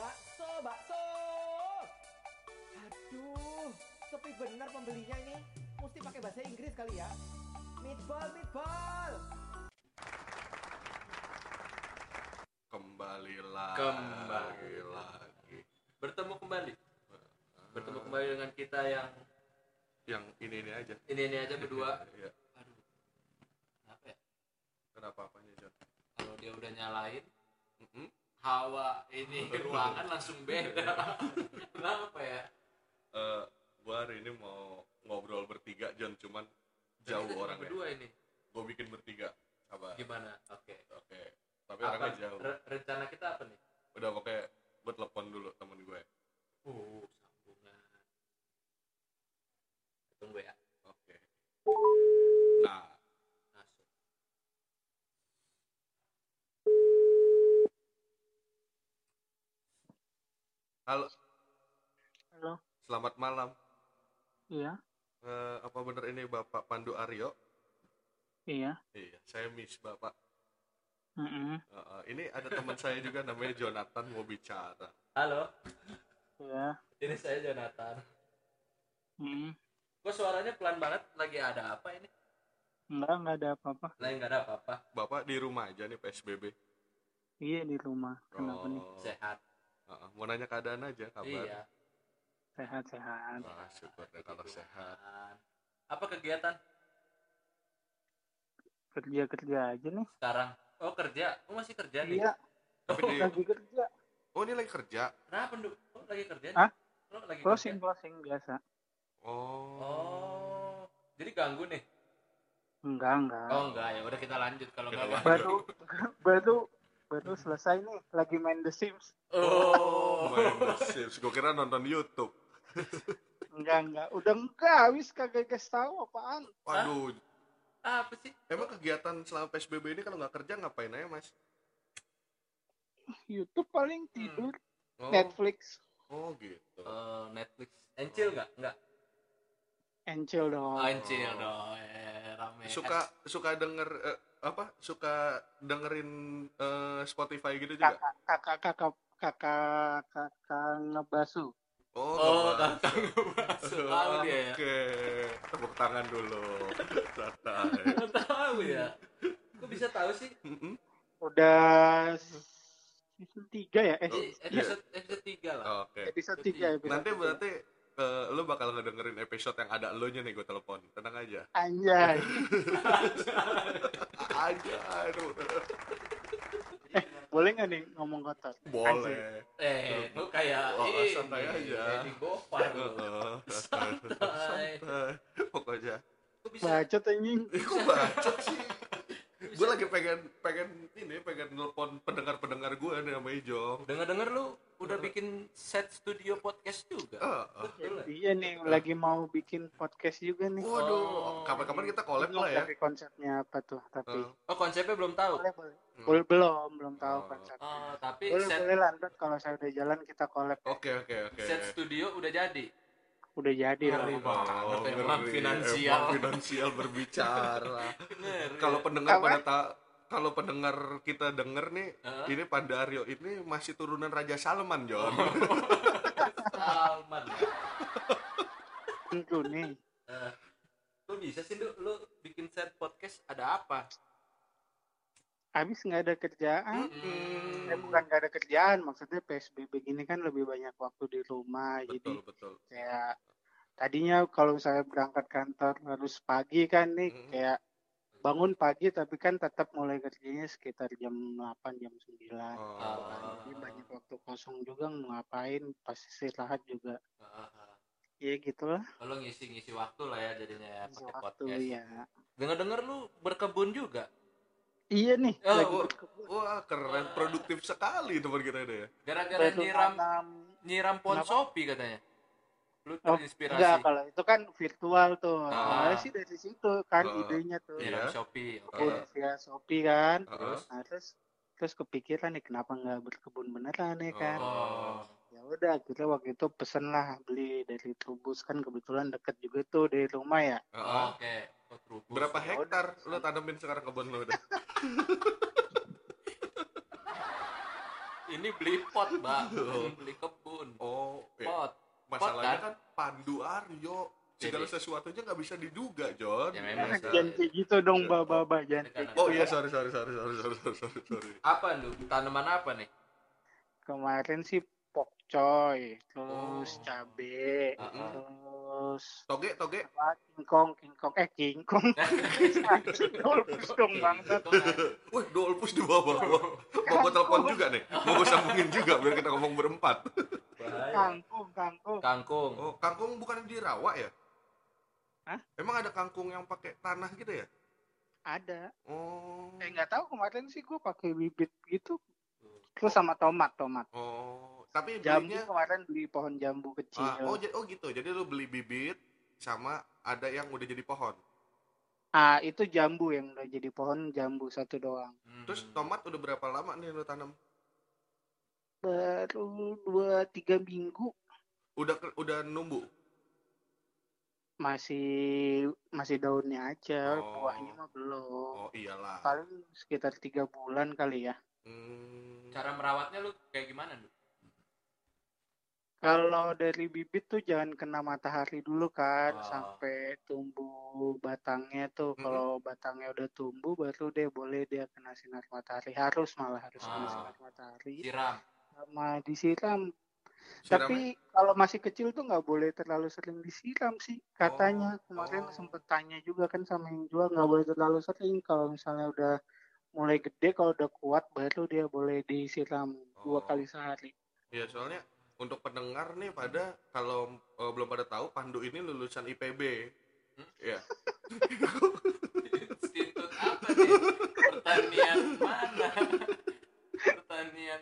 Bakso, bakso. Aduh, sepi benar pembelinya ini. Mesti pakai bahasa Inggris kali ya. Meatball, meatball. Kembali lagi. Kembali. lagi. bertemu kembali bertemu kembali dengan kita yang Yang ini ini aja. ini ini aja berdua Iya. aduh kenapa ya Kenapa apanya John? kalau dia udah nyalain Mm-mm. Hawa ini ruangan langsung beda kenapa ya Eh, gua hari ini mau ngobrol bertiga John, cuman jauh orangnya. berdua ini Gue bikin bertiga. Sabar. gimana oke Oke. Tapi apa orangnya jauh. re- rencana kita apa nih Udah pokoknya gue telepon dulu temen gue. uh sambungan tunggu ya Oke. Nah, masuk halo. Halo, Selamat malam. iya, Eh, apa bener ini Bapak Pandu Aryo? iya, Iya, saya miss Bapak. mm Eh, eh, ini ada teman saya juga namanya Jonathan mau bicara. halo iya, ini saya Jonathan mm kok suaranya pelan banget lagi ada apa ini enggak, enggak ada apa-apa. lagi nggak ada apa-apa Bapak di rumah aja nih PSBB. Iya di rumah, kenapa nih? Oh, sehat eh, mau nanya keadaan aja kabar. iya Sehat-sehat. Ah, syukur deh kalau sehat. apa kegiatan Kerja-kerja aja nih. sekarang oh kerja oh masih kerja nih Iya, Tapi di, lagi kerja. oh ini lagi kerja. kenapa Ndu? oh lagi kerja nih? Hah? oh, lagi Closing, kerja? closing biasa. Oh. oh jadi ganggu nih Enggak, enggak. oh enggak ya udah kita lanjut kalau enggak Baru, baru, baru selesai nih. Lagi main The Sims. Oh, main The Sims. Gue kira nonton YouTube. Enggak, enggak. Udah enggak, wis kagak guys tahu apaan. Waduh, apa sih emang kegiatan selama PSBB ini kalau nggak kerja ngapain aja, Mas? YouTube paling tidur, Oh, Netflix, oh gitu. Eh, Netflix Encil nggak nggak Encil dong. oh, Encil dong eh, rame Suka suka denger eh, apa? Suka dengerin eh, Spotify gitu juga? Kakak, kakak, kakak, kakak, kakak ngebasu. Oh, oh kakak tahu dia ya Oke, tepuk tangan dulu. Tahu ya kok bisa tahu sih. Udah season 3 ya? Eh, Di episode episode tiga lah Oke. episode 3 episode Nanti tiga. berarti eh, lu bakal ngedengerin episode yang ada lo nya nih gue telepon. Tenang aja. Anjay. aja. aduh. Boleh nggak nih ngomong kotor? Boleh. eh lu kayak Oh, ini santai aja. di Gopar lu Santai. santai. Pokoknya. Bacot anjing. Kok bacot sih? gue lagi pengen pengen ini pengen nelpon pendengar-pendengar gue nih sama Ijong. denger denger lu udah bikin set studio podcast juga betul lah Iya nih, lagi mau bikin podcast juga nih. Waduh, Oh. kapan-kapan kita collab lah ya. Tapi konsepnya apa tuh? Tapi Ah. oh konsepnya belum tahu boleh, boleh. Hmm. Belum, belum tahu Oh. konsepnya. oh tapi Boleh, set boleh lanjut kalau saya udah jalan kita collab. Oke oke oke. set studio udah jadi Udah jadi Ngeri lah. banget. ngeri. Emang finansial. Emang finansial berbicara. Kalau pendengar Apa? pada ta kalau pendengar kita denger nih, Hah? ini Pandario ini masih turunan Raja Salman, John. Salman Tentu nih. Eh, lu bisa sih lu, lu bikin set podcast ada apa Habis nggak ada kerjaan. Hmm. Eh, bukan nggak ada kerjaan, maksudnya PSBB gini kan lebih banyak waktu di rumah. Jadi betul betul. kayak tadinya kalau saya berangkat kantor harus pagi kan nih Mm. kayak bangun pagi tapi kan tetap mulai kerjanya sekitar jam 8 jam 9 Oh. Ah. jadi banyak waktu kosong juga ngapain pas istirahat juga Ah, ah. ya gitulah Oh, lu ngisi ngisi waktu lah ya jadinya ya pakai waktu podcast ya denger lu berkebun juga iya nih Oh, lagi oh. berkebun. Wah keren, produktif sekali teman kita ini ya. gara-gara nyiram nyiram pohon sopi katanya lu Oh, terinspirasi enggak kalau itu kan virtual tuh Ah. awalnya sih dari situ kan Ah. idenya tuh nyiram Iya. shopee oke kebun via Shopee kan Terus? nah terus terus kepikiran nih kenapa nggak berkebun beneran nih kan oh ya udah akhirnya waktu itu pesen lah beli dari Trubus kan kebetulan deket juga tuh dari rumah ya Heeh. oke Oh, Trubus. Berapa Ya hektar lo tanemin sekarang kebun lo udah? ini beli pot mbak. Beli kebun. Oh iya. pot. Masalahnya kan? kan? Pandu Aryo. Segala sesuatunya nggak bisa diduga John. Ya, memang nah, gitu dong Mbak Mbak jangan gitu. oh iya sorry sorry sorry sorry sorry sorry sorry apa lu tanaman apa nih? Kemarin sih pokcoy terus oh. cabe uh -uh. Toge, toge. apa kingkong, kingkong, eh kingkong. Dolpus dong bangsat. Wih, Dolpus di bawah-bawah. Mau gue telepon juga nih. Mau gue sambungin juga biar kita ngomong berempat. Kangkung, kangkung. Kangkung. Oh, kangkung bukan di rawa ya? Hah? Emang ada kangkung yang pakai tanah gitu ya? Ada. Oh. Eh nggak tahu kemarin sih gue pakai bibit gitu. Terus sama tomat, tomat. Oh, tapi Jambu belinya kemarin beli pohon jambu kecil. ah, oh, oh gitu. Jadi lu beli bibit sama ada yang udah jadi pohon. Ah, itu jambu yang udah jadi pohon jambu satu doang. Hmm. Terus tomat udah berapa lama nih lu tanam? Baru dua tiga minggu Udah udah numbu. masih masih daunnya aja, Oh. buahnya mah belum. Oh, iyalah. Paling sekitar tiga bulan kali ya. Hmm. Cara merawatnya lu kayak gimana, lu? Kalau dari bibit tuh jangan kena matahari dulu kan, Ah. sampai tumbuh batangnya tuh. Mm-mm. Kalau batangnya udah tumbuh, baru deh boleh dia kena sinar matahari. Harus malah harus kena Ah. sinar matahari. Siram. Sama disiram. Siramnya- Tapi kalau masih kecil tuh nggak boleh terlalu sering disiram sih katanya. oh. Kemarin sempet tanya juga kan sama yang jual nggak boleh terlalu sering. Kalau misalnya udah mulai gede, kalau udah kuat baru dia boleh disiram Oh. dua kali sehari. Ya soalnya untuk pendengar nih pada kalau eh, belum pada tahu Pandu ini lulusan IPB. Hmm? Ya. Institut apa nih? Pertanian mana? Pertanian.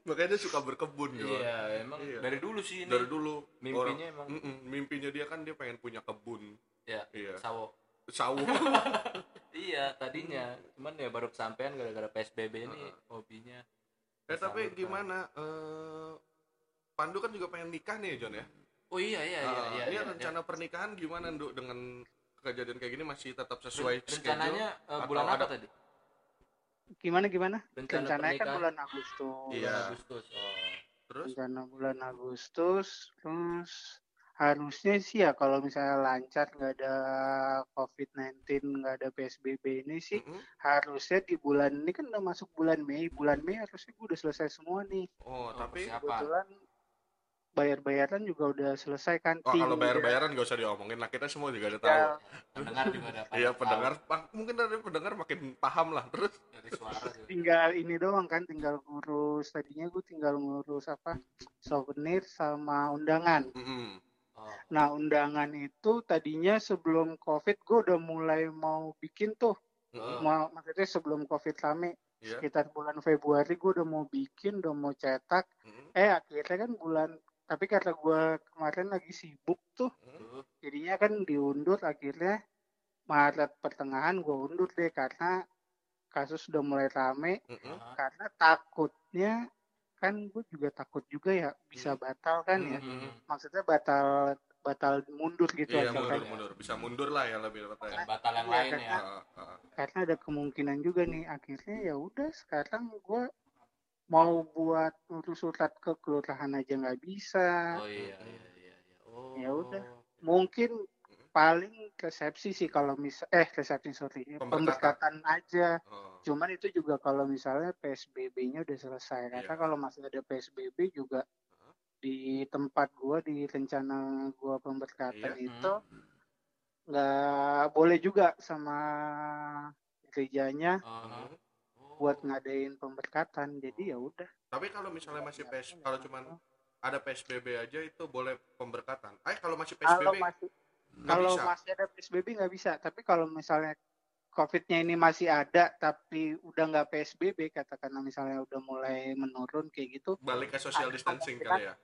Makanya dia suka berkebun ya. Iya, emang Iya. dari dulu sih ini. Dari dulu Mimpinya emang Mm-mm, mimpinya dia kan dia pengen punya kebun. ya Iya. sawo. Sawah. Iya, tadinya. Cuman ya baru kesampaian gara-gara PSBB ini hobinya. eh tapi Salurkan. gimana? Eh Pandu kan juga pengen nikah nih John ya. Oh iya iya iya Ah, iya. ini iya, rencana pernikahan gimana Nduk dengan kejadian kayak gini masih tetap iya. sesuai Ren- rencananya eh, atau bulan apa ada- tadi? Gimana gimana? Rencana Rencananya kan pernikahan bulan Agustus. Iya. bulan Agustus. Oh. Terus Rencana bulan Agustus, terus harusnya sih ya kalau misalnya lancar nggak ada COVID-19 nggak ada PSBB ini sih Mm-mm. harusnya di bulan ini kan udah masuk bulan Mei bulan Mei harusnya gue udah selesai semua nih Oh, tapi persiapan. kebetulan bayar-bayaran juga udah selesai kan Oh, kalau udah. bayar-bayaran gak usah diomongin lah kita semua juga udah tahu. Tinggal Pendengar juga ada Iya pendengar, Pak, mungkin dari pendengar makin paham lah. Terus dari suara juga. tinggal ini doang kan tinggal ngurus tadinya gue tinggal ngurus apa souvenir sama undangan mm-mm. Oh. nah undangan itu tadinya sebelum covid gue udah mulai mau bikin tuh mau maksudnya sebelum covid rame Iya. sekitar bulan Februari gue udah mau bikin udah mau cetak Mm-mm. eh akhirnya kan bulan tapi karena gue kemarin lagi sibuk tuh Tuh. jadinya kan diundur akhirnya Maret pertengahan gue undur deh karena kasus udah mulai rame. Ah. karena takutnya kan gue juga takut juga ya bisa Hmm. batal kan ya Mm-mm. maksudnya batal batal mundur gitu Iya mundur kan. mundur, bisa mundur lah ya lebih tepatnya. Batal yang Iya, lain karena- ya. Karena ada kemungkinan juga nih akhirnya ya udah sekarang gue mau buat urus surat ke kelurahan aja nggak bisa Oh iya iya iya. iya. Oh. Ya udah. mungkin paling resepsi sih kalau misal eh resepsi sorry Pemberkatan. pemberkatan aja Oh. cuman itu juga kalau misalnya PSBB-nya udah selesai karena Iya. kalau masih ada PSBB juga di tempat gua di rencana gua pemberkatan Iya. itu nggak boleh juga sama gerejanya Oh. Hmm. Buat ngadain pemberkatan jadi ya udah Tapi kalau misalnya masih PS, kalau cuman ada PSBB aja itu boleh pemberkatan. Eh kalau masih kalau PSBB masih nggak kalau bisa. masih ada PSBB nggak bisa tapi kalau misalnya COVID-nya ini masih ada tapi udah nggak PSBB katakanlah misalnya udah mulai menurun kayak gitu Balik ke social distancing kali ya.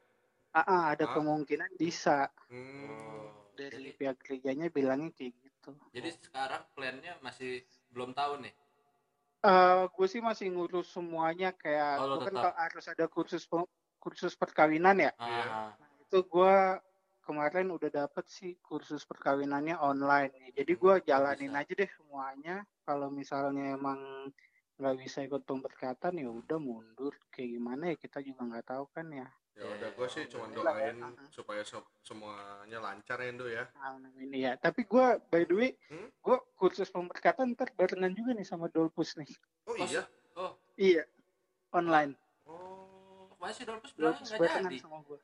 ah, ah, ada Ah. kemungkinan bisa Hmm. Dari Jadi, pihak gerejanya bilangnya kayak gitu jadi sekarang plannya masih belum tahu nih. Eh, gue sih masih ngurus semuanya kayak Oh, kan kalau harus ada kursus kursus perkawinan ya Iya. Ah. itu gue kemarin udah dapet sih kursus perkawinannya online jadi gue jalanin bisa. aja deh semuanya kalau misalnya emang nggak bisa ikut pemberkatan ya udah mundur kayak gimana ya kita juga nggak tahu kan ya ya udah gue sih cuma ya. doain supaya se- semuanya lancar ya Indo ya. Amin ya tapi gue by the way Hmm? gue kursus pemberkatan ntar barengan juga nih sama Dolpus nih. Oh Mas- iya? Oh. Iya online. Oh masih Dolpus bilang Dolpus nggak jadi. sama gue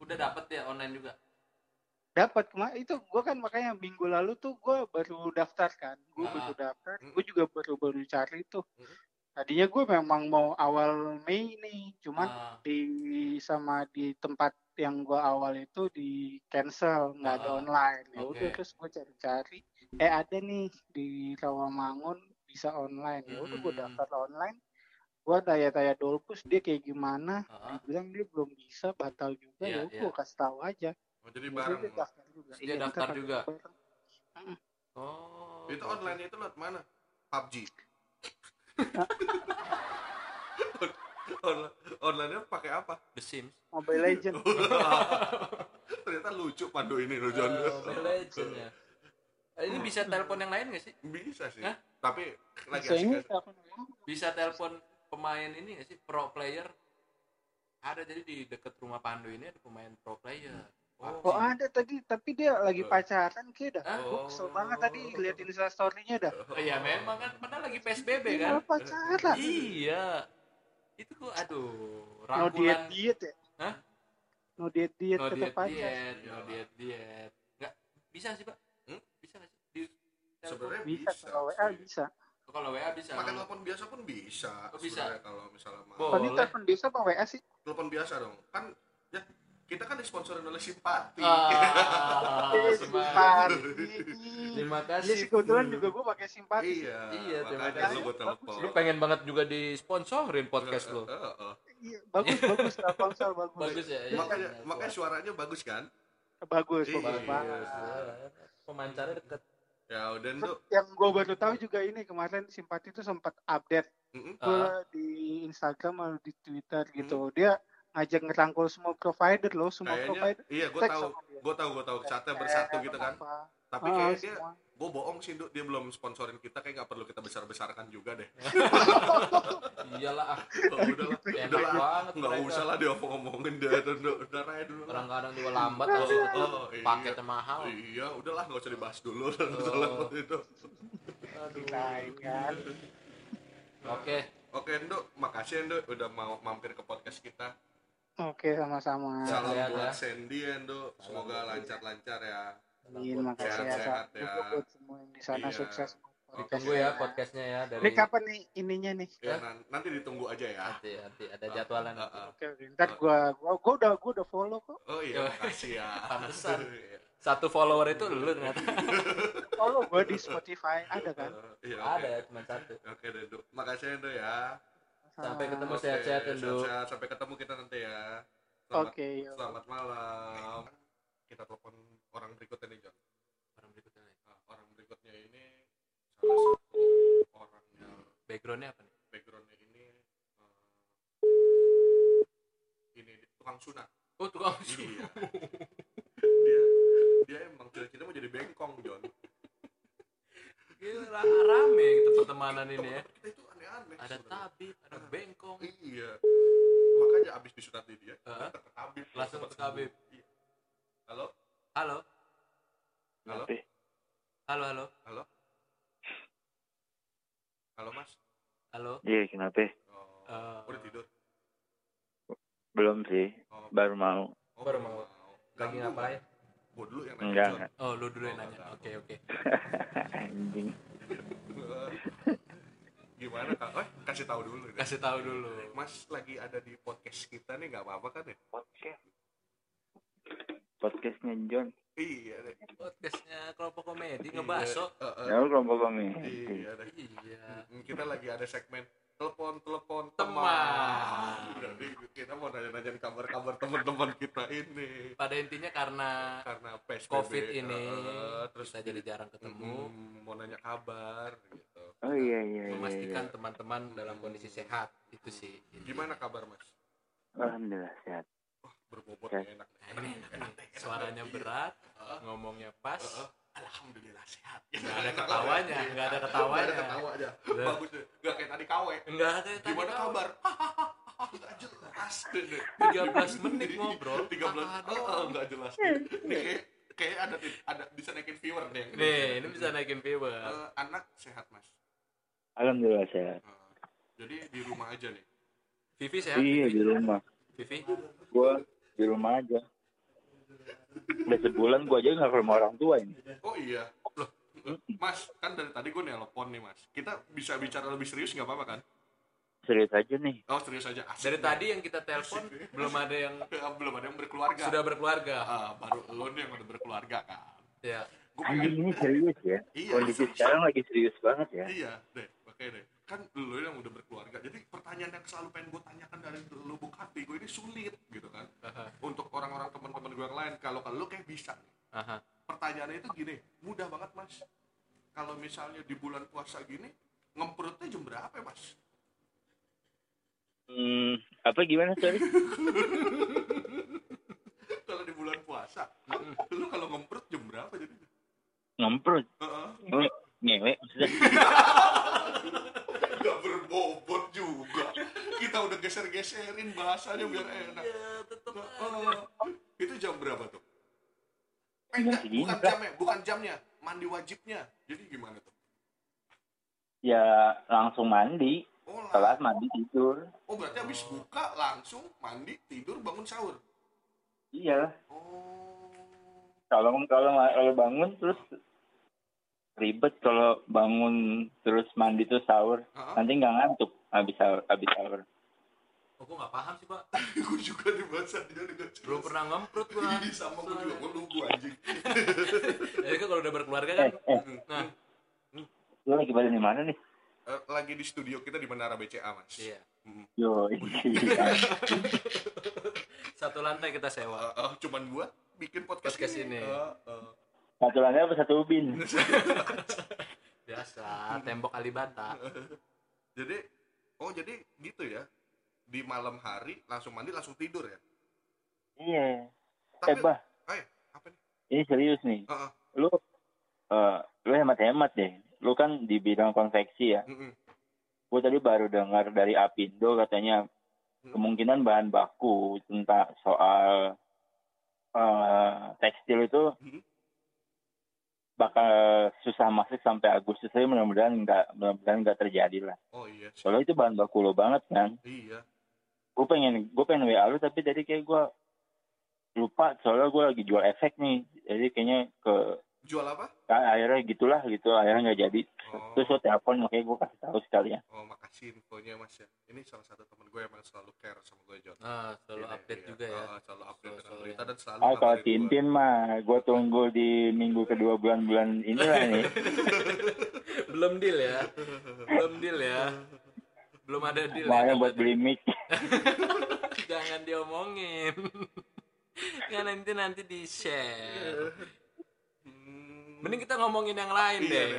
udah dapet ya online juga? Dapat kemarin itu gue kan makanya minggu lalu tuh gue baru daftar kan. Gue Ah. baru daftar. Mm. gue juga baru baru cari tuh. Mm. Tadinya gue memang mau awal Mei nih cuman Ah, di sama di tempat yang gue awal itu di cancel nggak ada Ah, online. Ya udah oke. terus gue cari-cari eh ada nih di Rawamangun bisa online. Ya udah gue Hmm. daftar online gue tanya-tanya Dolpus dia kayak gimana? Ah. dia bilang dia belum bisa batal juga. Iya, ya iya. gue kasih tahu aja. Oh, jadi Ya bareng. dia daftar juga. Dia Iya, daftar juga? oh itu online itu lewat mana? PUBG online online pakai apa? The Sims. Mobile Legend. Ternyata lucu pandu ini loh John. Oh, Mobile Legends ya. Eh, ini bisa telepon yang lain gak sih? Bisa sih. Hah? tapi lagi Bisa asik telepon bisa telepon pemain ini gak sih? Pro player. Ada jadi di deket rumah Pandu ini ada pemain pro player Oh ada tadi, tapi dia lagi Oh. pacaran kayak dah. Gue kesel banget tadi lihat instastory-nya dah. Oh, iya memang kan padahal lagi PSBB Dia kan malah pacaran. iya itu kok aduh No diet rangkulan diet ya. Hah? No diet diet no kata diet pacar. diet no diet diet nggak bisa sih pak Hmm? bisa nggak sih di sebenarnya Bisa bisa, kalau WA sih. bisa. Oh, kalau WA bisa pakai telepon biasa pun bisa Oh, bisa? kalau misalnya mau. Tadi telepon biasa apa WA sih? telepon biasa dong kan ya kita kan disponsorin oleh simpati ah, simpati. terima Iya kasih sih kebetulan juga gue pakai simpati. iya Iya, terima kasih. lu lu pengen banget juga disponsorin podcast lu Eh, eh, eh. Iya, bagus bagus Telkomsel bagus. bagus ya iya. makanya makanya suaranya bagus kan Bagus, Iya. bagus banget. pemancarnya deket ya udah tuh Yang gue baru tahu juga ini kemarin simpati itu sempat update Mm-mm. gue di Instagram atau di Twitter gitu. Dia ngajak ngerangkul semua provider loh, semua kayaknya provider. iya gue tahu gue tahu gue tahu saatnya bersatu gitu kan Apa. tapi Ah, kayaknya dia semua. gue bohong sih Duk. dia belum sponsorin kita kayak nggak perlu kita besar besarkan juga deh iyalah ah oh, udahlah enak udahlah banget nggak usah lah dia ngomongin dia udah udah raya dulu lah. kadang-kadang juga lambat kalau itu tuh Oh, iya. paketnya mahal iya udahlah nggak usah dibahas dulu Oh. masalah itu aduh kan. oke oke Endo makasih Endo udah mau mampir ke podcast kita Oke, sama-sama. salam Sehat, buat ya. Sandy Endo semoga lancar-lancar ya Amin, makasih ya. Salam ya. buat semua yang di sana Iya. sukses. ditunggu ya podcastnya ya dari Ini kapan nih ininya nih? ya nan- nanti ditunggu aja ya nanti nanti ada jadwalan ah, ah. Oke, oke. Ntar gua, gua, gua udah, gua udah follow kok. oh iya makasih ya Pantesan. Iya. satu follower itu lu ternyata Follow gua di Spotify, ada kan? Iya, ada ya cuma satu Oke Duk. Makasih Endo ya. Sampai Sama. ketemu Oke, sehat-sehat sehat-sehat. Sampai ketemu kita nanti ya. Selamat, Oke, yuk. selamat malam. Kita telepon orang berikutnya nih, John. orang berikutnya nih. Nah, orang berikutnya ini salah satu orang yang backgroundnya apa nih backgroundnya ini eh, ini tukang sunat. oh tukang Iya. dia dia emang cita-cita mau jadi bengkong, John. Gila, rame gitu pertemanan ini ya kita itu aneh-aneh. ada tabib bengkong Iya. Makanya abis disunat di dia, ke tabib. Langsung ke tabib. Iya. Halo? halo Halo? halo halo Halo? Halo, Mas? halo Iya, kenapa? Oh, Eh. udah tidur? Belum sih, Oh, baru mau. oh, baru mau. lagi ngapain Gua dulu yang nanya, Enggak, enggak. oh lu dulu yang Oh, nanya oke oke Anjing. Gimana, Kak? Eh, kasih tahu dulu. deh. kasih tahu dulu Mas lagi ada di podcast kita nih, nggak apa-apa kan ya? Podcast. Podcastnya John. Iya deh. podcastnya kelompok komedi ngebaso Eh, eh, Ya, kelompok kami. Iya deh. iya Mm, Kita lagi ada segmen telepon-telepon Teman. teman. Jadi kita mau nanya-nanyain kabar-kabar teman-teman kita ini. pada intinya karena Karena PSBB. covid ini eh, terus kita jadi jarang ketemu mm, mau nanya kabar gitu. Oh iya iya iya. memastikan iya. teman-teman dalam kondisi sehat itu sih Gimana kabar, Mas? Alhamdulillah sehat. Wah, berbobot Ya. nih, enak. Nah, ini, ini suaranya berat ngomongnya pas alhamdulillah sehat. Nggak ada ketawanya, nggak ada ketawanya. Nggak ada ketawanya. Udah. bagus deh. Nggak kayak tadi kawe enggak kayak tadi gimana kabar? Nggak jelas deh. 13 menit ngobrol. 13 Aduh. oh, nggak jelas. Ini kayak kayak ada ada bisa naikin viewer nih yang nih ini bisa naikin viewer. Eh, anak sehat mas? Alhamdulillah sehat. Eh, jadi di rumah aja nih? Vivi sehat Iya di rumah. Vivi? Gua di rumah aja. Udah sebulan gua aja nggak ke rumah orang tua ini. oh iya. Loh mas kan dari tadi gue nelpon nih mas. Kita bisa bicara lebih serius nggak apa-apa kan? Serius aja nih. oh serius aja. Asik dari tadi yang kita telepon belum ada yang Eh, belum ada yang berkeluarga. Sudah berkeluarga. Ah, baru lo nih yang udah berkeluarga kan? Ya gue pengen ini serius ya. Iya. Kondisi sekarang lagi serius banget ya. iya deh. Makanya deh kan lo yang udah berkeluarga jadi pertanyaan yang selalu pengen gue tanyakan dari lubuk hati gue ini sulit gitu kan Aha, untuk orang-orang teman-teman gue yang lain kalau kalau lo kayak bisa nih aha. pertanyaannya itu gini mudah banget mas kalau misalnya di bulan puasa gini ngemprutnya jam berapa ya, mas Hmm, apa gimana sorry? kalau di bulan puasa lo kalau ngemprut jam berapa jadi Ngemprut. Heeh. Ngewe, ngewe maksudnya. udah geser-geserin bahasanya biar enak. ya tetap Heeh. itu jam berapa tuh? Eh, enggak, bukan jamnya bukan jamnya. Mandi wajibnya. Jadi gimana tuh? Ya langsung mandi, oh, kelas mandi tidur. oh berarti habis buka langsung mandi tidur bangun sahur? Iya. oh. Kalau kalau kalau bangun terus ribet. Kalau bangun terus mandi terus sahur. Nanti nggak ngantuk habis sahur, habis sahur. Oh gue nggak paham sih pak gue juga di bahasa dia juga jelas. belum pernah ngemprut gue Ih, sama gue juga gue nunggu anjing jadi kan kalau udah berkeluarga kan Eh, eh, nah lu lagi pada di mana nih? Eh, lagi di studio kita di Menara BCA mas iya Mm. Yo, iya. satu lantai kita sewa Eh, eh, cuman gua bikin podcast, Podcast ini. Eh, eh. satu lantai apa satu ubin? biasa tembok Alibata jadi oh jadi gitu ya di malam hari langsung mandi langsung tidur ya Iya. tapi Eh, bah, apa nih ini serius nih. Heeh. Lu eh lu hemat-hemat deh. Lu kan di bidang konveksi ya. Mm-mm. Gue tadi baru dengar dari Apindo katanya kemungkinan bahan baku tentang soal eh, tekstil itu bakal susah masuk sampai Agustus tapi mudah-mudahan nggak mudah-mudahan nggak terjadi lah oh iya soalnya itu bahan baku lo banget kan iya gue pengen gue pengen WA lu tapi tadi kayak gue lupa soalnya gue lagi jual efek nih. Jadi kayaknya ke jual apa? Ah, akhirnya gitulah gitu. Akhirnya nggak jadi. Oh. terus lo telepon makanya gue kasih tahu sekalian. Oh makasih infonya mas ya. Ini salah satu temen gue yang selalu care sama gue John nah selalu Iya, update iya. juga ya. Oh, selalu update Selalu- dengan selalu berita dan selalu ah kalau ngabarin gua. Tintin mah gue tunggu di minggu kedua bulan-bulan inilah nih. Belum deal ya. Belum deal ya belum ada deal ya makanya sama buat beli mic jangan diomongin ya nanti nanti di share Hmm. mending kita ngomongin yang lain Iya deh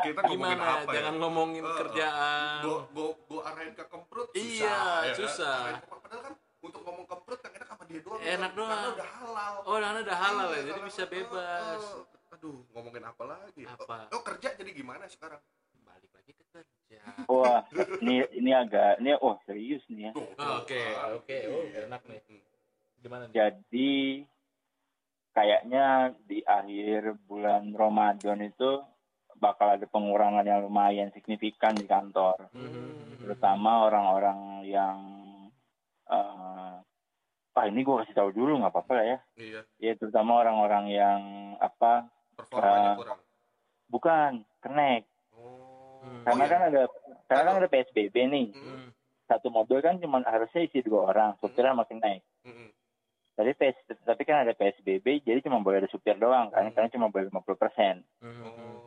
kita ngomongin gimana apa jangan ya? ngomongin eh. kerjaan Gua gua gua arahin ke kemprut susah. Iya, ya kan? susah. Ke- Padahal kan untuk ngomong kemprut kan enak sama dia doang. Enak Karena doang. udah halal. oh karena udah halal ya Iya, jadi bisa bebas. Aduh, ngomongin apa lagi? Apa? Oh, oh, kerja jadi gimana sekarang? balik lagi ke kerja wah ini ini agak ini oh serius nih ya Oh, oke, tuh. oke. Oh, Iya. enak nih. Hmm. gimana nih jadi kayaknya di akhir bulan Ramadan itu bakal ada pengurangan yang lumayan signifikan di kantor Mhm. terutama orang-orang yang eh ah ini gue kasih tahu dulu nggak apa-apa lah ya Iya, ya terutama orang-orang yang apa performanya Ah. kurang. bukan kenek Oh. Hmm. karena Oh, kan iya. ada karena kan ada PSBB nih Hmm, Hmm. satu mobil kan cuma harusnya isi dua orang supir sama kenek hmm, hmm. tapi PS, tapi kan ada PSBB jadi cuma boleh ada supir doang kan Hmm. karena cuma boleh 50 persen Mhm. Oh.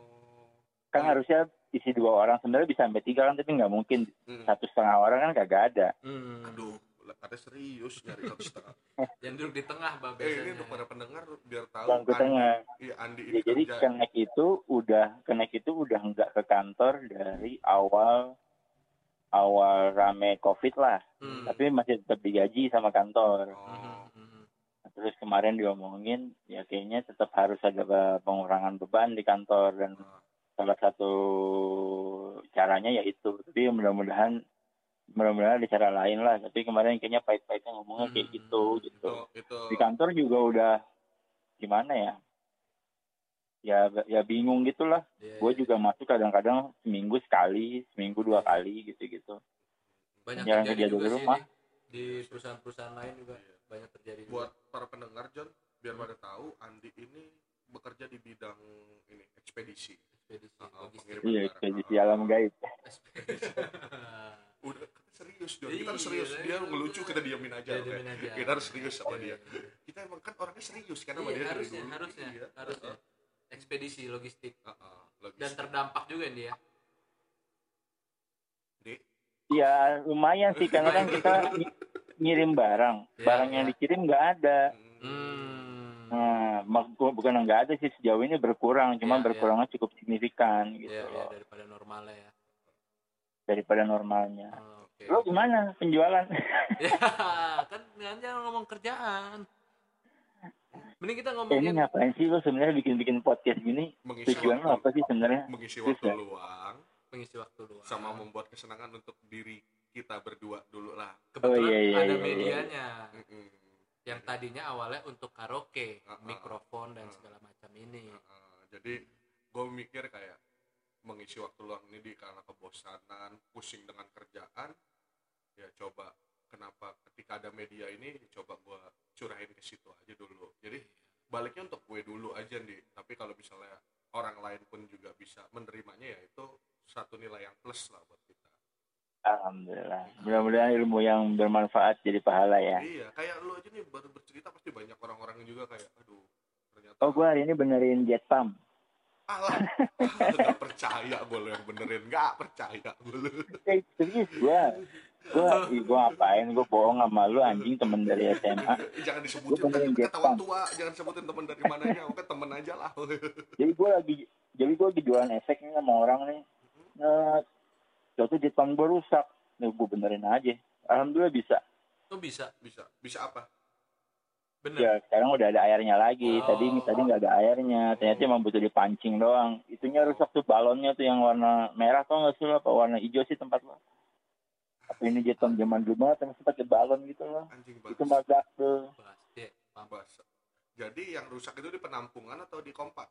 kan Hmm. harusnya isi dua orang sebenarnya bisa sampai tiga kan tapi nggak mungkin Hmm. satu setengah orang kan kagak ada Hmm. Aduh, ada serius nyari satu setengah. yang duduk di tengah bah eh, ini biasanya untuk para pendengar biar tahu. bang ke Andi- tengah Iya, Andi ya, ini jadi kerja. kenek itu udah kenek itu udah nggak ke kantor dari awal awal rame covid lah Hmm. tapi masih tetap digaji sama kantor Oh. Nah, terus kemarin diomongin ya kayaknya tetap harus ada pengurangan beban di kantor dan Nah, salah satu caranya ya itu tapi mudah-mudahan mudah-mudahan ada cara lain lah tapi kemarin kayaknya pahit-pahitnya ngomongnya kayak Hmm, gitu gitu. itu itu di kantor juga udah gimana ya? Ya ya bingung gitulah. Iya, gue iya. juga masuk kadang-kadang seminggu sekali seminggu dua kali gitu-gitu. Banyak Jangan terjadi kerja juga di sih rumah. di perusahaan-perusahaan lain juga. Iya. banyak terjadi juga. buat para pendengar John biar pada tahu Andi ini bekerja di bidang ini ekspedisi. Ekspedisi pengiriman. iya ekspedisi alam gaib. Ekspedisi. Udah serius John. Kita harus Iya, serius. dia iya. ngelucu kita diamin aja Ya, diamin aja. kita harus serius sama Iya, dia. iya. kita emang kan orangnya serius sama Iya, dia dari harusnya dulu. harusnya Iya. harusnya. Ekspedisi logistik. Ah, logistik. dan terdampak juga nih ya. Di, ya lumayan sih karena kan kita ng- ngirim barang. Iya, barang yang iya. dikirim nggak ada. Hmm, nah mak- bukan nggak ada sih sejauh ini berkurang cuma Iya, berkurangnya cukup signifikan gitu. Iya, iya, loh daripada normalnya ya. Daripada normalnya. Oh, lo gimana penjualan? Ya kan jangan ngomong kerjaan. Mending kita ini ngomongin ngapain sih lo sebenarnya bikin-bikin podcast gini? Mengisi tujuan lo waktu. apa sih sebenarnya? Mengisi Terus waktu ya? luang. Mengisi waktu luang. Sama membuat kesenangan untuk diri kita berdua dulu lah. Kebetulan Oh, iya, iya, ada iya, iya. medianya. Mm-mm. yang tadinya awalnya untuk karaoke Ah, ah, mikrofon dan ah. segala macam ini. Uh, jadi gue mikir kayak mengisi waktu luang ini di karena kebosanan pusing dengan kerjaan ya coba kenapa ketika ada media ini coba gue curahin ke situ aja dulu. Jadi baliknya untuk gue dulu aja nih tapi kalau misalnya orang lain pun juga bisa menerimanya ya itu satu nilai yang plus lah buat kita. Alhamdulillah. Mudah-mudahan ilmu yang bermanfaat jadi pahala ya. Iya kayak lu aja nih baru bercerita pasti banyak orang-orang juga kayak aduh ternyata oh gue hari ini benerin jet pump alah nggak percaya gue yang benerin. Nggak percaya gue Eh, serius gue gue gue ngapain? Gue bohong sama lu anjing temen dari SMA Eh, jangan disebutin kan ketahuan tua. Jangan sebutin teman dari mananya. Oke temen aja lah. Jadi gue lagi jadi gue lagi jualan efek nih sama orang nih. Nah suatu jet pump gue rusak. Nih gue benerin aja. Alhamdulillah bisa. Tuh bisa bisa. Bisa apa bener. Ya sekarang udah ada airnya lagi. Oh. tadi tadi nggak ada airnya. Ternyata emang butuh dipancing doang. Itunya rusak tuh balonnya tuh yang warna merah tau nggak sih lo? Apa warna hijau sih tempat lo? Apa ini jet pump zaman dulu banget yang pakai balon gitu loh. Anjing itu meledak tuh. Bas- jadi yang rusak itu di penampungan atau di kompak?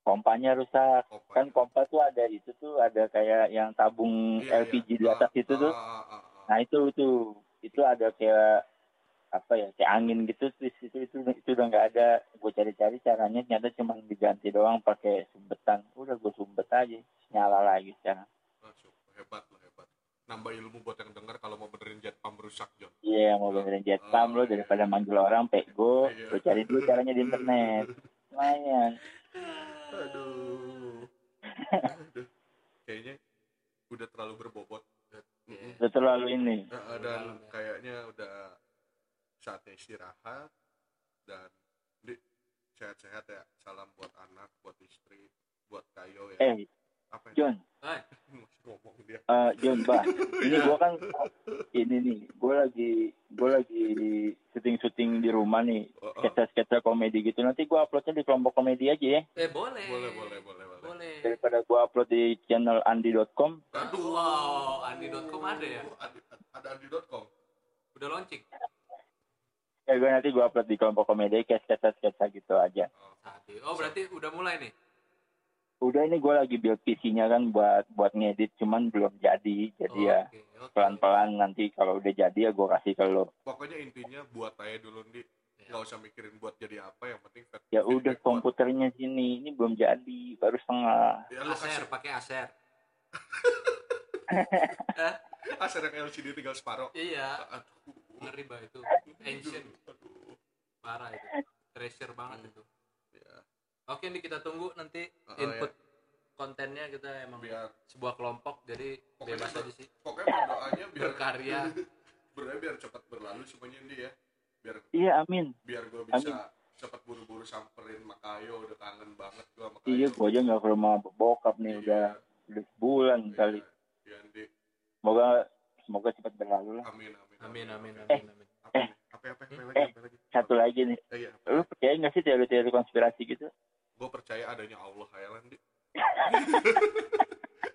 Pompanya rusak. Kompak. Kan pompa tuh ada itu tuh ada kayak yang tabung Iya, LPG iya. di atas Ah, itu tuh. ah, ah, ah. nah itu tuh itu ada kayak apa ya kayak angin gitu terus itu itu itu udah nggak ada. Gue cari-cari caranya ternyata cuma diganti doang pakai sumbetan. Udah gue sumbet aja nyala lagi sekarang. Masuk. hebat lah hebat. Nambah ilmu buat yang denger kalau mau benerin jet pump rusak John. Iya mau benerin jet pump lo daripada manggil orang pego Iya. lo cari dulu caranya di internet. Lumayan. Aduh. Aduh kayaknya udah terlalu berbobot. Udah terlalu ini. Dan kayaknya udah saatnya istirahat dan di sehat-sehat ya. Salam buat anak buat istri buat kayo ya. Eh apa ini John. Hai. masih ngomong dia. Eh John bah ini gue kan ini nih gue lagi gue lagi syuting-syuting di rumah nih. Oh, oh. sketsa-sketsa komedi gitu. Nanti gue uploadnya di kelompok komedi aja ya. Eh boleh. Boleh boleh boleh boleh. Boleh. Daripada gue upload di channel andi.com aduh. Wow andi.com ada ya? Ada andi.com udah launching ya gue nanti gue upload di kelompok komedi kayak sketsa-sketsa gitu aja. Oh berarti udah mulai nih? Udah ini gue lagi build PC-nya kan buat buat ngedit cuman belum jadi. Jadi ya Oke, oke. pelan-pelan nanti kalau udah jadi ya gue kasih ke lo pokoknya intinya buat aja dulu nih Ya. nggak usah mikirin buat jadi apa yang penting ya udah feedback buat- komputernya sini ini belum jadi baru setengah. Ya aser pakai aser yang LCD tinggal separuh iya. Aduh. Ngeri bah itu. Ancient aduh parah itu. Treasure banget itu. Ya oke nih kita tunggu nanti Oh, input kontennya. Kita emang biar sebuah kelompok jadi Pokoknya bebas aja sih. pokoknya berdoanya biar berkarya. Berdoanya biar cepat berlalu semuanya ini ya. Biar iya amin. biar gue bisa cepat buru-buru samperin Makayo udah kangen banget gue sama Kayo. iya gue aja nggak ke rumah bokap nih udah udah sebulan Iya, kali. Iya, Andi. Semoga semoga cepat berlalu lah. Amin amin amin. Amin Eh, amin amin. apa apa apa apa lagi eh, apa lagi? satu satu lagi nih. Eh, iya Lu percaya nggak sih teori-teori konspirasi gitu? gue percaya adanya Allah Thailand di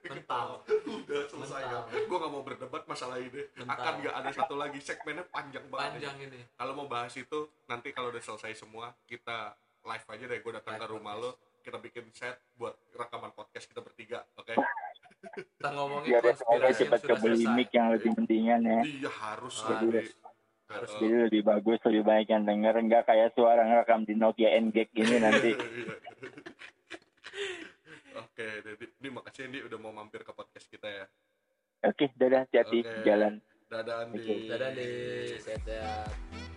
mental. Udah selesai Mental. kan gue gak mau berdebat masalah ini. Mental. akan gak ada satu lagi segmennya panjang banget. Panjang ini. Kalau mau bahas itu nanti kalau udah selesai semua kita live aja deh. Gue datang Live ke rumah lo kita bikin set buat rekaman podcast kita bertiga oke kita ngomongin semoga konspirasi yang cepat kebeli selesai mic yang lebih mendingan ya. iya harus Harus. lebih Harus. Eh, Jadi lebih bagus, lebih banyak yang denger. Nggak kayak suara ngerekam di Nokia NGEK gini nanti. Iya. Oke, Dedi, Di, makasih Di udah mau mampir ke podcast kita ya. Oke, dadah, hati-hati Oke. jalan. Dadah Andi. Oke. dadah deh sehat-sehat